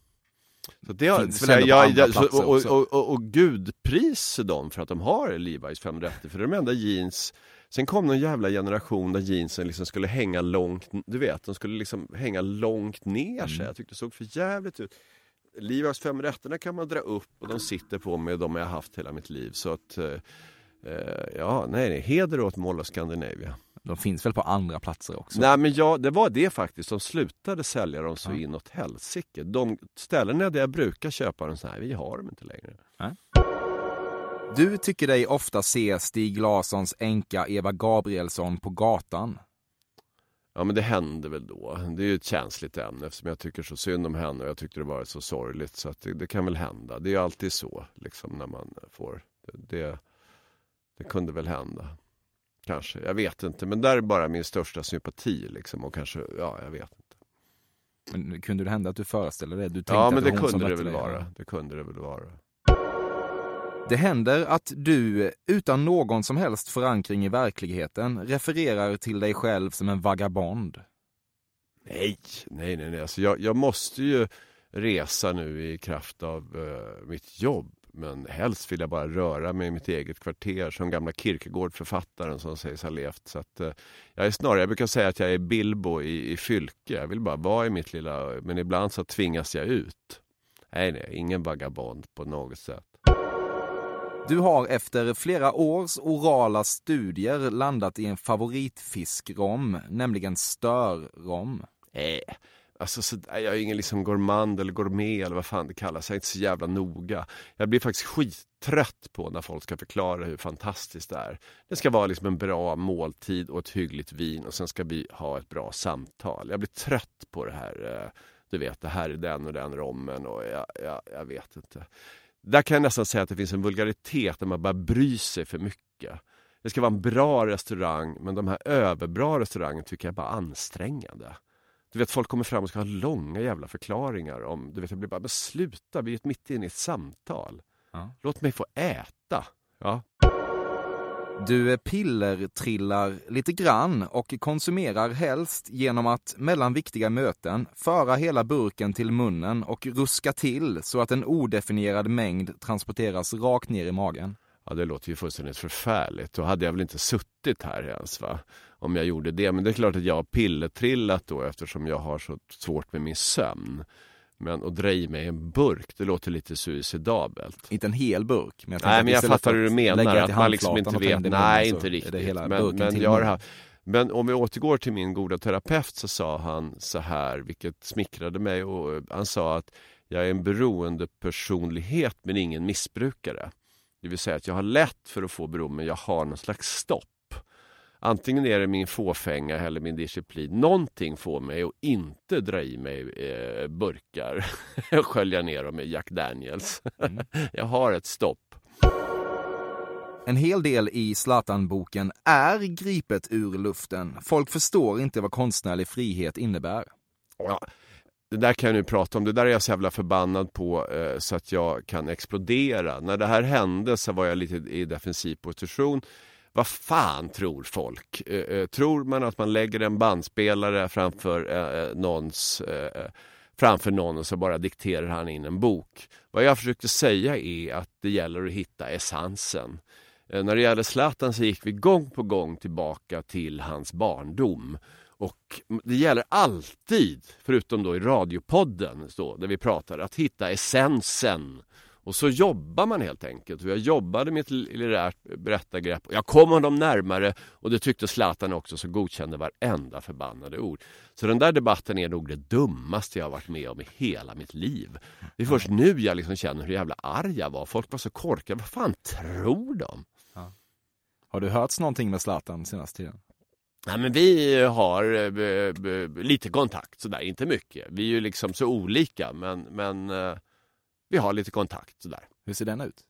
Så det har, Finns väl jag, jag, så, och, och, och, och, Gud pris dem för att de har Levi's 530 för det är de enda jeans Sen kom någon jävla generation där jeansen liksom skulle hänga långt, du vet, de skulle liksom hänga långt ner sig. Mm. Jag tyckte det såg för jävligt ut. Levi's 530 kan man dra upp och de sitter på mig och de har jag haft hela mitt liv. Så att, eh, eh ja, nej, nej, heder åt Mall of Scandinavia. De finns väl på andra platser också? Nej men ja, det var det faktiskt. De slutade sälja dem så ja. inåt helsike. De ställena där jag brukar köpa dem, så här, vi har dem inte längre. Nej. Du tycker dig ofta se Stig Larssons änka Eva Gabrielsson på gatan. Ja men det händer väl då. Det är ju ett känsligt ämne eftersom jag tycker så synd om henne och jag tyckte det var så sorgligt. Så att det, det kan väl hända. Det är ju alltid så liksom när man får det. Det, det kunde väl hända. Kanske, jag vet inte. Men där är bara min största sympati liksom. Och kanske, ja jag vet inte. Men kunde det hända att du föreställde det? Du ja men det, det kunde det väl vara. Det kunde det väl vara. Det händer att du, utan någon som helst förankring i verkligheten, refererar till dig själv som en vagabond. Nej, nej, nej. nej. Alltså jag, jag måste ju resa nu i kraft av uh, mitt jobb. Men helst vill jag bara röra mig i mitt eget kvarter som gamla Kierkegaard-författaren som sägs ha levt. Så att, uh, jag är snarare, jag brukar säga att jag är Bilbo i, i Fylke. Jag vill bara vara i mitt lilla, men ibland så tvingas jag ut. Nej, nej, ingen vagabond på något sätt. Du har efter flera års orala studier landat i en favoritfiskrom, nämligen störrom. Äh, alltså så, jag är ingen liksom gourmand eller gourmet eller vad fan det kallas. Jag är inte så jävla noga. Jag blir faktiskt skittrött på när folk ska förklara hur fantastiskt det är. Det ska vara liksom en bra måltid och ett hyggligt vin och sen ska vi ha ett bra samtal. Jag blir trött på det här. Eh, du vet, det här är den och den rommen och jag, jag, jag vet inte. Där kan jag nästan säga att det finns en vulgaritet där man bara bryr sig för mycket. Det ska vara en bra restaurang, men de här överbra restaurangerna tycker jag bara är ansträngande. Du vet, folk kommer fram och ska ha långa jävla förklaringar om, du vet, jag blir bara, men sluta, vi är mitt inne i ett samtal. Ja. Låt mig få äta. Ja. Du pillertrillar lite grann och konsumerar helst genom att mellan viktiga möten föra hela burken till munnen och ruska till så att en odefinierad mängd transporteras rakt ner i magen. Ja, det låter ju fullständigt förfärligt. Då hade jag väl inte suttit här ens va? Om jag gjorde det. Men det är klart att jag har pillertrillat då eftersom jag har så svårt med min sömn. Men att dra i mig en burk, det låter lite suicidabelt. Inte en hel burk. Men jag nej, men jag fattar hur du menar. Att man liksom inte vet. Nej, inte riktigt. Men, men jag har Men om vi återgår till min goda terapeut så sa han så här, vilket smickrade mig. Och han sa att jag är en beroende personlighet men ingen missbrukare. Det vill säga att jag har lätt för att få beroende men jag har någon slags stopp. Antingen är det min fåfänga eller min disciplin. Någonting får mig att inte dra i mig eh, burkar <laughs> och skölja ner dem med Jack Daniels. Mm. <laughs> jag har ett stopp. En hel del i Zlatan-boken är gripet ur luften. Folk förstår inte vad konstnärlig frihet innebär. Ja, det där kan jag nu prata om. Det där är jag så jävla förbannad på eh, så att jag kan explodera. När det här hände så var jag lite i defensiv position. Vad fan tror folk? Eh, eh, tror man att man lägger en bandspelare framför eh, eh någons eh, eh, framför någon och så bara dikterar han in en bok. Vad jag försökte säga är att det gäller att hitta essensen. När det gäller Zlatan så gick vi gång på gång tillbaka till hans barndom. Och det gäller alltid, förutom då i radiopodden så, där vi pratar, att hitta essensen och så jobbar man helt enkelt. Jag jobbade med ett litterärt berättargrepp jag kom honom närmare och det tyckte Zlatan också så godkände varenda förbannade ord. Så den där debatten är nog det dummaste jag varit med om i hela mitt liv. Det är först nu jag liksom känner hur jävla arg jag var. Folk var så korkade. Vad fan tror de? Ja. Har du hört någonting med Zlatan senaste tiden? Ja, men vi har eh, lite kontakt sådär, inte mycket. Vi är ju liksom så olika men, men eh, vi har lite kontakt sådär. Hur ser den ut?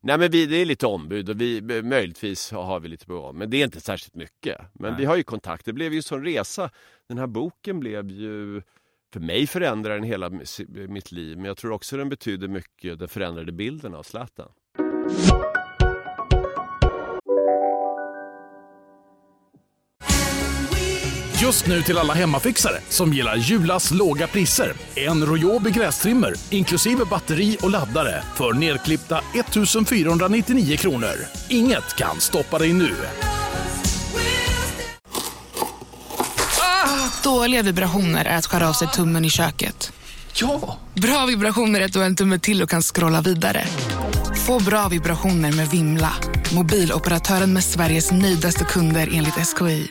Nej men vi, det är lite ombud och vi, möjligtvis har vi lite gång. Men det är inte särskilt mycket. Men Nej. vi har ju kontakt. Det blev ju en sån resa. Den här boken blev ju för mig förändrade den hela mitt liv. Men jag tror också den betyder mycket. Den förändrade bilden av Zlatan. Just nu till alla hemmafixare som gillar Julas låga priser. En Royobi grästrimmer inklusive batteri och laddare för nedklippta 1 499 kronor. Inget kan stoppa dig nu. Ah, dåliga vibrationer är att skära av sig tummen i köket. Ja! Bra vibrationer är att du har en tumme till och kan scrolla vidare. Få bra vibrationer med Vimla. Mobiloperatören med Sveriges nöjdaste kunder enligt SKI.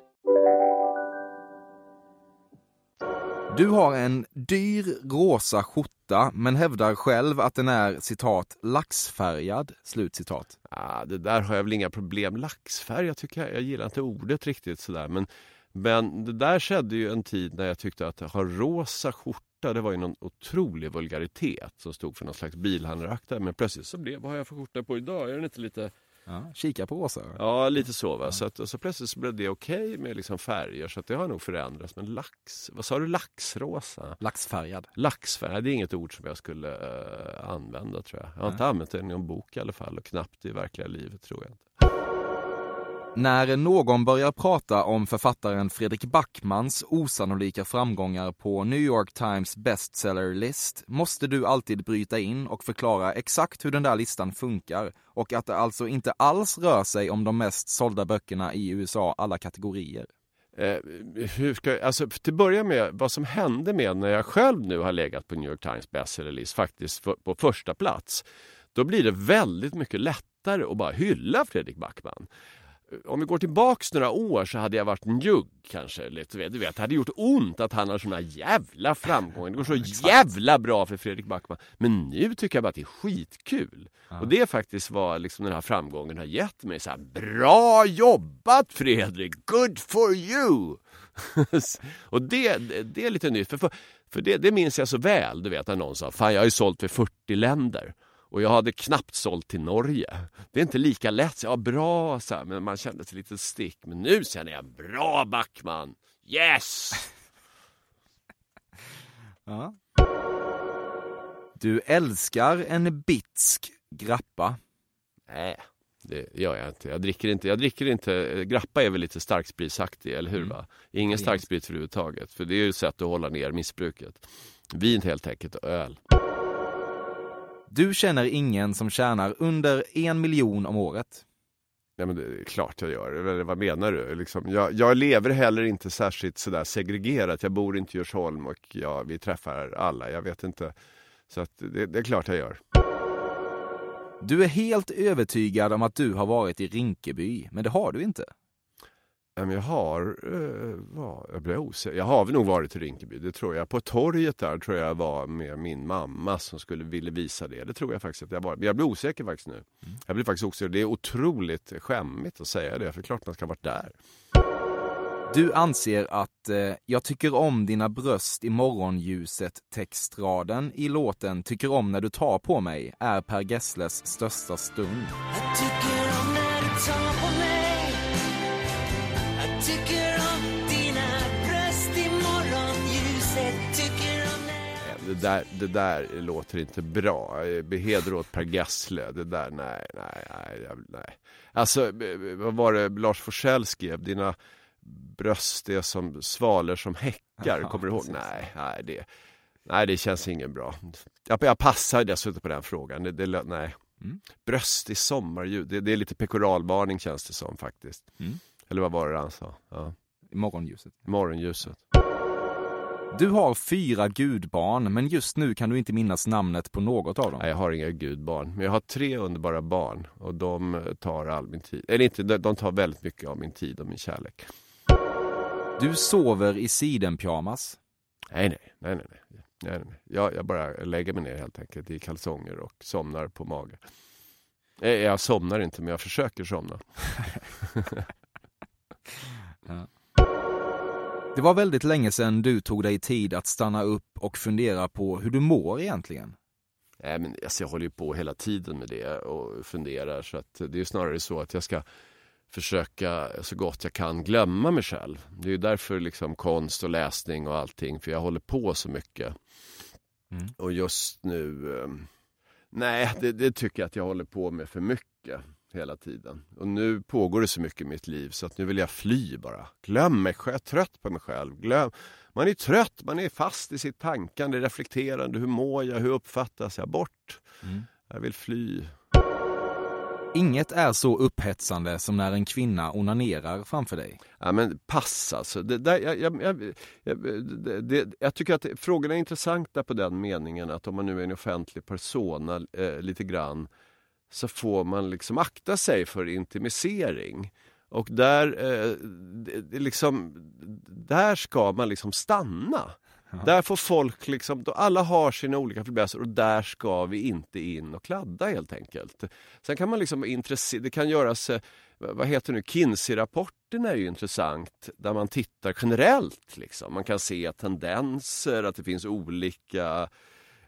Du har en dyr rosa skjorta men hävdar själv att den är citat laxfärgad. Slut citat. Ah, det där har jag väl inga problem. Laxfärg, jag tycker jag, jag gillar inte ordet riktigt sådär. Men, men det där skedde ju en tid när jag tyckte att ha rosa skjorta, det var ju någon otrolig vulgaritet som stod för någon slags bilhandlarakt Men plötsligt så blev, vad har jag för skjorta på idag? Är den inte lite Ja, kika på Åsa. Ja, lite så. Va? Så, att, så plötsligt så blev det okej okay med liksom färger. Så att det har nog förändrats. Men lax, vad sa du? Laxrosa? Laxfärgad. Laxfärgad, det är inget ord som jag skulle uh, använda tror jag. Jag har Nej. inte använt det i någon bok i alla fall. Och knappt i verkliga livet tror jag inte. När någon börjar prata om författaren Fredrik Backmans osannolika framgångar på New York Times bestseller-list måste du alltid bryta in och förklara exakt hur den där listan funkar och att det alltså inte alls rör sig om de mest sålda böckerna i USA alla kategorier. Eh, hur ska, alltså, till att börja med, vad som hände med när jag själv nu har legat på New York Times bestseller-list faktiskt för, på första plats. Då blir det väldigt mycket lättare att bara hylla Fredrik Backman om vi går tillbaks några år så hade jag varit njugg kanske. Lite, du vet, det hade gjort ont att han har såna jävla framgångar. Det går så jävla bra för Fredrik Backman. Men nu tycker jag bara att det är skitkul. Ja. Och det är faktiskt vad liksom den här framgången har gett mig. Så här, bra jobbat Fredrik! Good for you! <laughs> och det, det är lite nytt. För, för, för det, det minns jag så väl, du vet när någon sa, fan jag har ju sålt för 40 länder. Och jag hade knappt sålt till Norge. Det är inte lika lätt. Ja, bra, så här, men man kände sig lite stick. Men nu känner jag, bra Backman! Yes! <laughs> ja. Du älskar en bitsk grappa. Nej, det gör jag inte. Jag dricker inte. Jag dricker inte. Grappa är väl lite starkspritsaktig, eller hur? Mm. Va? Ingen starksprit överhuvudtaget. För det är ju ett sätt att hålla ner missbruket. Vin helt enkelt och öl. Du känner ingen som tjänar under en miljon om året? Ja, men det är klart jag gör. Eller vad menar du? Liksom, jag, jag lever heller inte särskilt sådär segregerat. Jag bor inte i Djursholm och ja, vi träffar alla. Jag vet inte. Så att det, det är klart jag gör. Du är helt övertygad om att du har varit i Rinkeby, men det har du inte. Jag har, eh, jag blir osäker. Jag har väl nog varit i Rinkeby, det tror jag. På torget där tror jag var med min mamma som skulle ville visa det. Det tror jag faktiskt att jag var. Men jag blir osäker faktiskt nu. Jag blir faktiskt osäker. Det är otroligt skämmigt att säga det, för klart man ska ha varit där. Du anser att eh, “Jag tycker om dina bröst i morgonljuset” textraden i låten “Tycker om när du tar på mig” är Per Gessles största stund. Jag tycker om när du tar på mig Det där, det där låter inte bra. Heder åt Per Gessle. Det där, nej, nej, nej. nej. Alltså, eh, vad var det Lars Forssell skrev? Dina bröst är som svalor som häckar. Ja, Kommer du ihåg? precis. Nej, nej, det, nej, det känns ingen bra. Jag, jag passar dessutom på den frågan. Det, det, nej. Mm. Bröst i sommarljud. Det, det är lite pekoralvarning känns det som faktiskt. Mm. Eller vad var det han sa? Ja. Morgonljuset. Morgonljuset. Du har fyra gudbarn, men just nu kan du inte minnas namnet på något av dem. Nej, jag har inga gudbarn. Men jag har tre underbara barn och de tar all min tid. Eller inte, de tar väldigt mycket av min tid och min kärlek. Du sover i sidenpyjamas. Nej, nej, nej, nej. nej. nej, nej. Jag, jag bara lägger mig ner helt enkelt i kalsonger och somnar på mage. Eh, Jag somnar inte, men jag försöker somna. <laughs> <laughs> Det var väldigt länge sedan du tog dig tid att stanna upp och fundera på hur du mår egentligen. Nej, men alltså, jag håller ju på hela tiden med det och funderar. Så att det är snarare så att jag ska försöka så gott jag kan glömma mig själv. Det är ju därför liksom konst och läsning och allting, för jag håller på så mycket. Mm. Och just nu, eh, nej, det, det tycker jag att jag håller på med för mycket hela tiden. Och nu pågår det så mycket i mitt liv så att nu vill jag fly bara. Glöm mig själv, jag är trött på mig själv. Glöm. Man är trött, man är fast i sitt tankande, reflekterande. Hur mår jag? Hur uppfattas jag? Bort. Mm. Jag vill fly. Inget är så upphetsande som när en kvinna onanerar framför dig. Ja, men pass alltså. Det där, jag, jag, jag, det, det, jag tycker att frågorna är intressanta på den meningen att om man nu är en offentlig persona eh, lite grann så får man liksom akta sig för intimisering. Och där, eh, liksom, där ska man liksom stanna. Där får folk liksom, alla har sina olika fäblesser och där ska vi inte in och kladda helt enkelt. Sen kan man liksom intressera, det kan göras, eh, vad heter det nu, Kinsey-rapporten är ju intressant där man tittar generellt liksom. Man kan se tendenser, att det finns olika,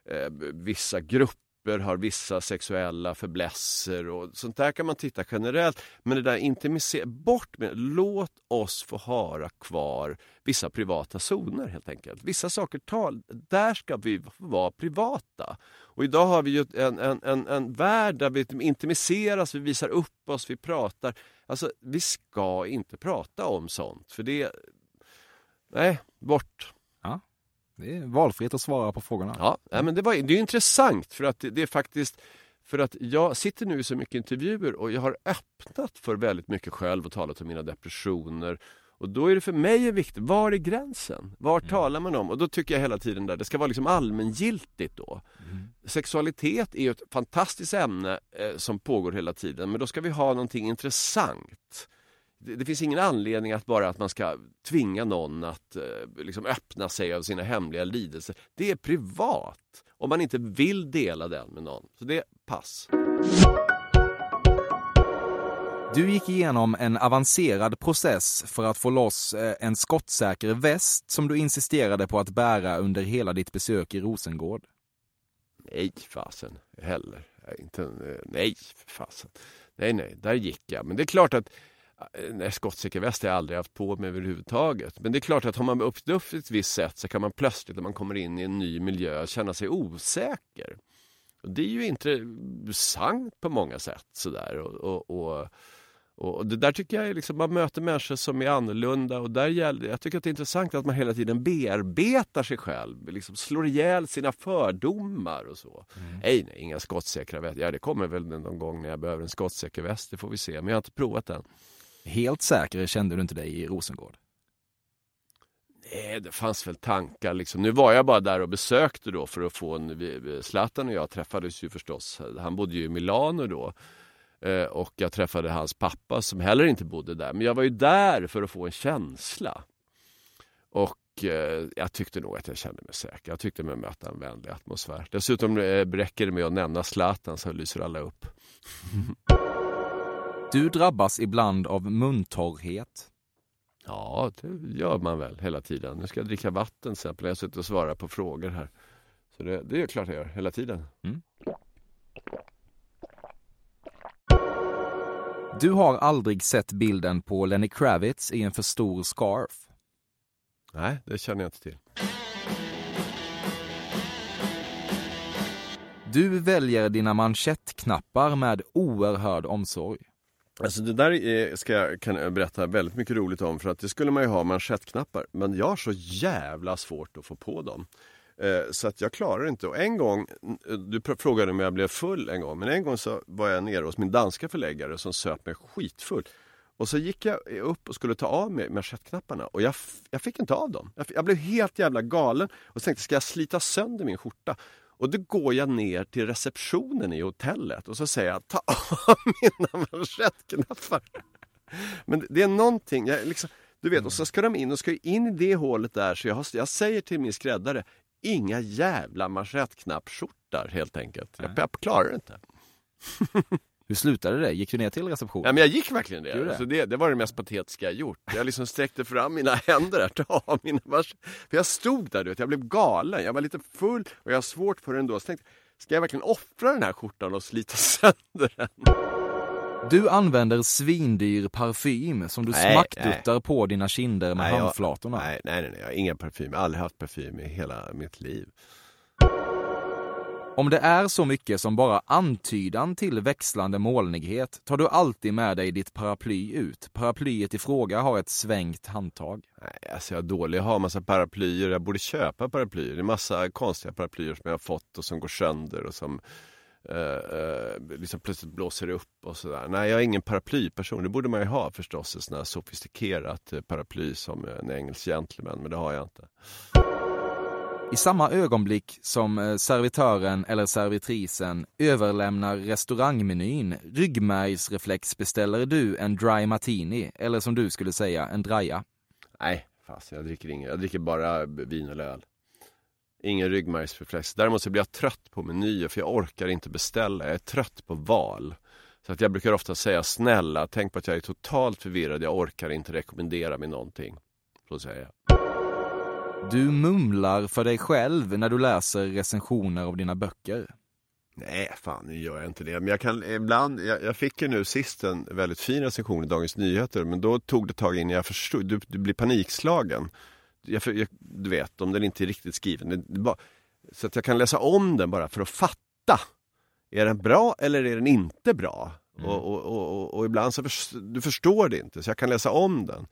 eh, vissa grupper har vissa sexuella fäblesser och sånt där kan man titta generellt. Men det där intimisera, bort med Låt oss få höra kvar vissa privata zoner helt enkelt. Vissa saker, tal, där ska vi vara privata. Och idag har vi ju en, en, en, en värld där vi intimiseras, vi visar upp oss, vi pratar. Alltså, vi ska inte prata om sånt, för det... Nej, bort. Det är valfritt att svara på frågorna. Ja, men det, var, det är intressant för att det, det är faktiskt för att jag sitter nu i så mycket intervjuer och jag har öppnat för väldigt mycket själv och talat om mina depressioner. Och då är det för mig viktigt, var är gränsen? Var talar man om? Och då tycker jag hela tiden där det ska vara liksom allmängiltigt då. Sexualitet är ju ett fantastiskt ämne eh, som pågår hela tiden men då ska vi ha någonting intressant. Det, det finns ingen anledning att bara att man ska tvinga någon att eh, liksom öppna sig av sina hemliga lidelser. Det är privat om man inte vill dela den med någon. Så det pass. Du gick igenom en avancerad process för att få loss eh, en skottsäker väst som du insisterade på att bära under hela ditt besök i Rosengård. Nej, fasen heller. Inte, en- nej, fasen. Nej, nej, där gick jag. Men det är klart att eh, Nej, skottsäker väst har jag aldrig haft på mig överhuvudtaget. Men det är klart att har man uppnått ett visst sätt så kan man plötsligt när man kommer in i en ny miljö känna sig osäker. Och det är ju intressant på många sätt sådär. Och, och, och, Och det där tycker jag är liksom, man möter människor som är annorlunda och där gäller, jag tycker att det är intressant att man hela tiden bearbetar sig själv, liksom slår ihjäl sina fördomar och så. Nej, nej, inga skottsäkra västar. Ja, det kommer väl någon gång när jag behöver en skottsäker väst, det får vi se. Men jag har inte provat den. Helt säker kände du inte dig i Rosengård? Nej, det fanns väl tankar liksom. Nu var jag bara där och besökte då för att få en... Zlatan och jag träffades ju förstås. Han bodde ju i Milano då. Eh, Och jag träffade hans pappa som heller inte bodde där. Men jag var ju där för att få en känsla. Och eh, jag tyckte nog att jag kände mig säker. Jag tyckte mig möta en vänlig atmosfär. Dessutom eh, räcker det med att nämna Zlatan så lyser alla upp. <laughs> Du drabbas ibland av muntorrhet. Ja, det gör man väl hela tiden. Nu ska jag dricka vatten exempel. Jag suttit och svarat på frågor här. Så det, det är klart jag gör, hela tiden. Du har aldrig sett bilden på Lenny Kravitz i en för stor scarf. Nej, det känner jag inte till. Du väljer dina manschettknappar med oerhörd omsorg. Alltså det där är, ska jag, kan jag berätta väldigt mycket roligt om för att det skulle man ju ha manschettknappar men jag har så jävla svårt att få på dem. Eh, så att jag klarar inte. Och en gång, du frågade om jag blev full en gång, men en gång så var jag nere hos min danska förläggare som söp mig skitfull. Och så gick jag upp och skulle ta av mig manschettknapparna och jag, jag fick inte av dem. Jag, jag blev helt jävla galen och tänkte, ska jag slita sönder min skjorta? Och då går jag ner till receptionen i hotellet och så säger jag, ta av <laughs> mina manschettknappar. Men det- är någonting, jag liksom, du vet, och så ska de in och ska in i det hålet där så jag, har, jag säger till min skräddare, inga jävla manschettknappskjortar helt enkelt. Jag, jag klarar det inte. <laughs> Hur slutade det? Gick du ner till receptionen? Ja, men jag gick verkligen Gjorde det. det? Alltså det. Det var det mest patetiska jag gjort. Jag liksom sträckte fram mina <laughs> händer där, ta mina mars. För jag stod där, du vet, jag blev galen. Jag var lite full och jag har svårt för det ändå. Så tänkte, ska jag verkligen offra den här skjortan och slita <laughs> sönder den? Du använder svindyr parfym som du Nej, smackduttar på dina kinder med Nej, jag- handflatorna. Nej, nej, nej, nej, jag har ingen parfym. Jag har aldrig haft parfym i hela mitt liv. Om det är så mycket som bara antydan till växlande molnighet tar du alltid med dig ditt paraply ut. Paraplyet i fråga har ett svängt handtag. Nej, alltså jag är dålig. Jag har massa paraplyer. Jag borde köpa paraplyer. Det är massa konstiga paraplyer som jag har fått och som går sönder och som eh, eh, liksom plötsligt blåser upp och sådär. Nej, jag är ingen paraplyperson. Det borde man ju ha förstås. Ett sånt här sofistikerat eh, paraply som en engelsk gentleman, men det har jag inte. I samma ögonblick som eh, servitören eller servitrisen överlämnar restaurangmenyn ryggmärgsreflex beställer du en dry martini, eller som du skulle säga, en draja. Nej, fast jag dricker inget. Jag dricker bara vin eller öl. Ingen ryggmärgsreflex. Däremot så blir jag trött på menyer för jag orkar inte beställa. Jag är trött på val. Så att jag brukar ofta säga snälla, tänk på att jag är totalt förvirrad. Jag orkar inte rekommendera mig någonting. Så säger jag. Du mumlar för dig själv när du läser recensioner av dina böcker. Nej, fan nu gör jag inte det. Men jag kan ibland, jag, jag fick ju nu sist en väldigt fin recension i Dagens Nyheter. Men då tog det tag innan jag förstod. Du, du blir panikslagen. Jag, för- jag, du vet, om den inte är riktigt skriven. Det, det bara, så att jag kan läsa om den bara för att fatta. Är den bra eller är den inte bra? Och, och, och, och, och ibland så förs- du förstår det inte, så jag kan läsa om den.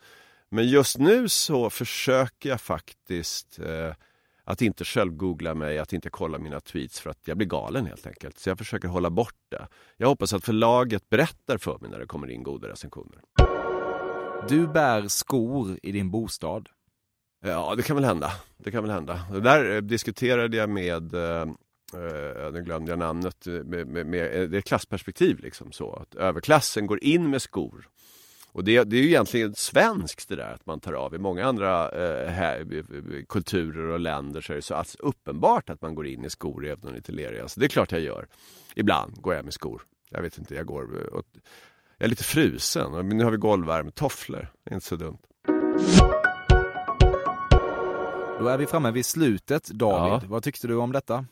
Men just nu så försöker jag faktiskt eh, att inte själv googla mig, att inte kolla mina tweets för att jag blir galen helt enkelt. Så jag försöker hålla bort det. Jag hoppas att förlaget berättar för mig när det kommer in goda recensioner. Du bär skor i din bostad. Ja, det kan väl hända. Det kan väl hända. Det där eh, diskuterade jag med, eh, eh, nu glömde jag namnet, eh, med, med, med, det är klassperspektiv liksom så. Att överklassen går in med skor. Och det, det är ju egentligen svenskt det där att man tar av. I många andra eh, här, eh, kulturer och länder så är det så alltså, uppenbart att man går in i skor även om det inte är leriga. Så det är klart jag gör. Ibland går jag med skor. Jag vet inte, jag går åt, jag är lite frusen. Men nu har vi golvvärme, tofflor. Det är inte så dumt. Då är vi framme vid slutet, David. Ja. Vad tyckte du om detta?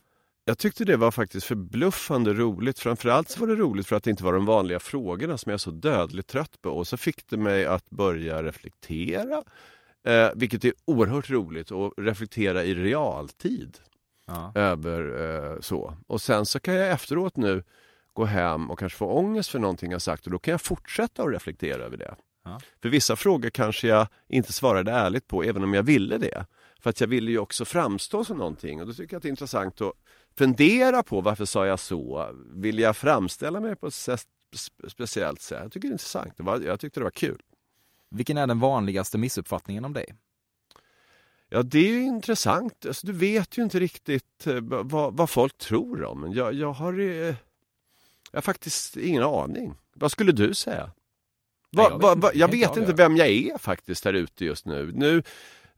Jag tyckte det var faktiskt förbluffande roligt. Framförallt så var det roligt för att det inte var de vanliga frågorna som jag är så dödligt trött på. Och så fick det mig att börja reflektera. Eh, vilket är oerhört roligt att reflektera i realtid Ja. över eh, så. Och sen så kan jag efteråt nu gå hem och kanske få ångest för någonting jag sagt och då kan jag fortsätta att reflektera över det. Ja. För vissa frågor kanske jag inte svarade ärligt på även om jag ville det. För att jag ville ju också framstå som någonting och då tycker jag att det är intressant att fundera på varför sa jag så? Vill jag framställa mig på ett sätt, spe- speciellt sätt? Jag tycker det är intressant. Det var, jag tyckte det var kul. Vilken är den vanligaste missuppfattningen om dig? Ja, det är ju intressant. Alltså, du vet ju inte riktigt eh, vad, vad folk tror om. Jag, jag, har, eh, jag har faktiskt ingen aning. Vad skulle du säga? Va, jag vet va, inte. va, jag vet inte inte jag vem jag är faktiskt här ute just nu. nu.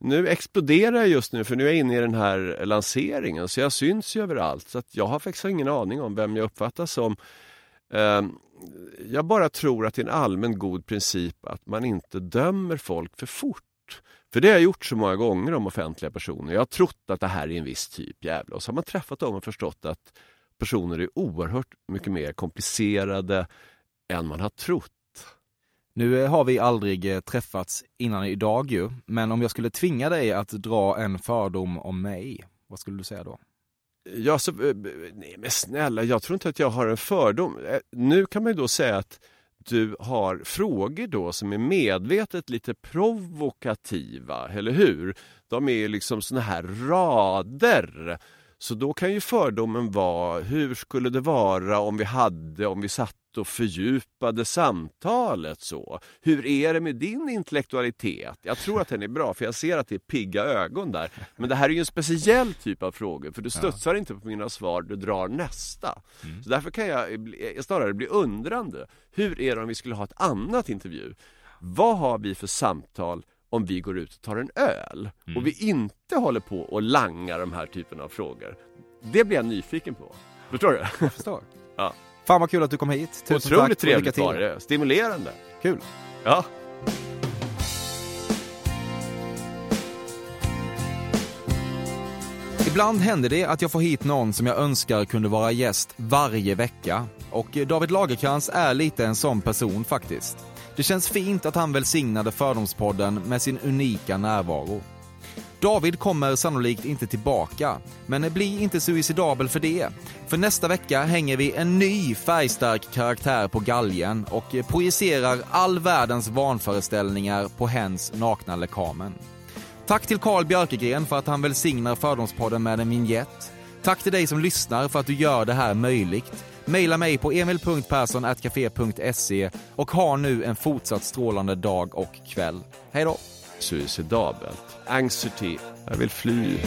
Nu exploderar jag just nu för nu är jag inne i den här lanseringen så jag syns ju överallt. Så att jag har faktiskt ingen aning om vem jag uppfattas som. Ehm, jag bara tror att det är en allmän god princip att man inte dömer folk för fort. För det har jag gjort så många gånger om offentliga personer. Jag har trott att det här är en viss typ jävla och så har man träffat dem och förstått att personer är oerhört mycket mer komplicerade än man har trott. Nu har vi aldrig eh, träffats innan idag ju, men om jag skulle tvinga dig att dra en fördom om mig, vad skulle du säga då? Ja, så, eh, nej men snälla, jag tror inte att jag har en fördom. Eh, nu kan man ju då säga att du har frågor då som är medvetet lite provokativa, eller hur? De är liksom såna här rader. Så då kan ju fördomen vara, hur skulle det vara om vi hade, om vi satt och fördjupade samtalet så? Hur är det med din intellektualitet? Jag tror att den är bra, för jag ser att det är pigga ögon där. Men det här är ju en speciell typ av frågor, för du studsar inte på mina svar, du drar nästa. Så därför kan jag snarare bli undrande. Hur är det om vi skulle ha ett annat intervju? Vad har vi för samtal om vi går ut och tar en öl och vi inte håller på och langar de här typen av frågor? Det blir jag nyfiken på. Förstår du? Jag förstår. <laughs> Ja. Fan vad kul att du kom hit. Tusen tack Otroligt lycka trevligt var det. Stimulerande. Kul. Ja. Ibland händer det att jag får hit någon som jag önskar kunde vara gäst varje vecka. Och David Lagerkrans är lite en sån person faktiskt. Det känns fint att han välsignade Fördomspodden med sin unika närvaro. David kommer sannolikt inte tillbaka, men bli inte suicidabel för det. För nästa vecka hänger vi en ny färgstark karaktär på galgen och projicerar all världens vanföreställningar på hens nakna lekamen. Tack till Carl Björkegren för att han välsignar Fördomspodden med en vignett. Tack till dig som lyssnar för att du gör det här möjligt. Maila mig på emil.perssonatcafe.se och ha nu en fortsatt strålande dag och kväll. Hej då! Suicidabelt. Anxiety. Jag vill fly.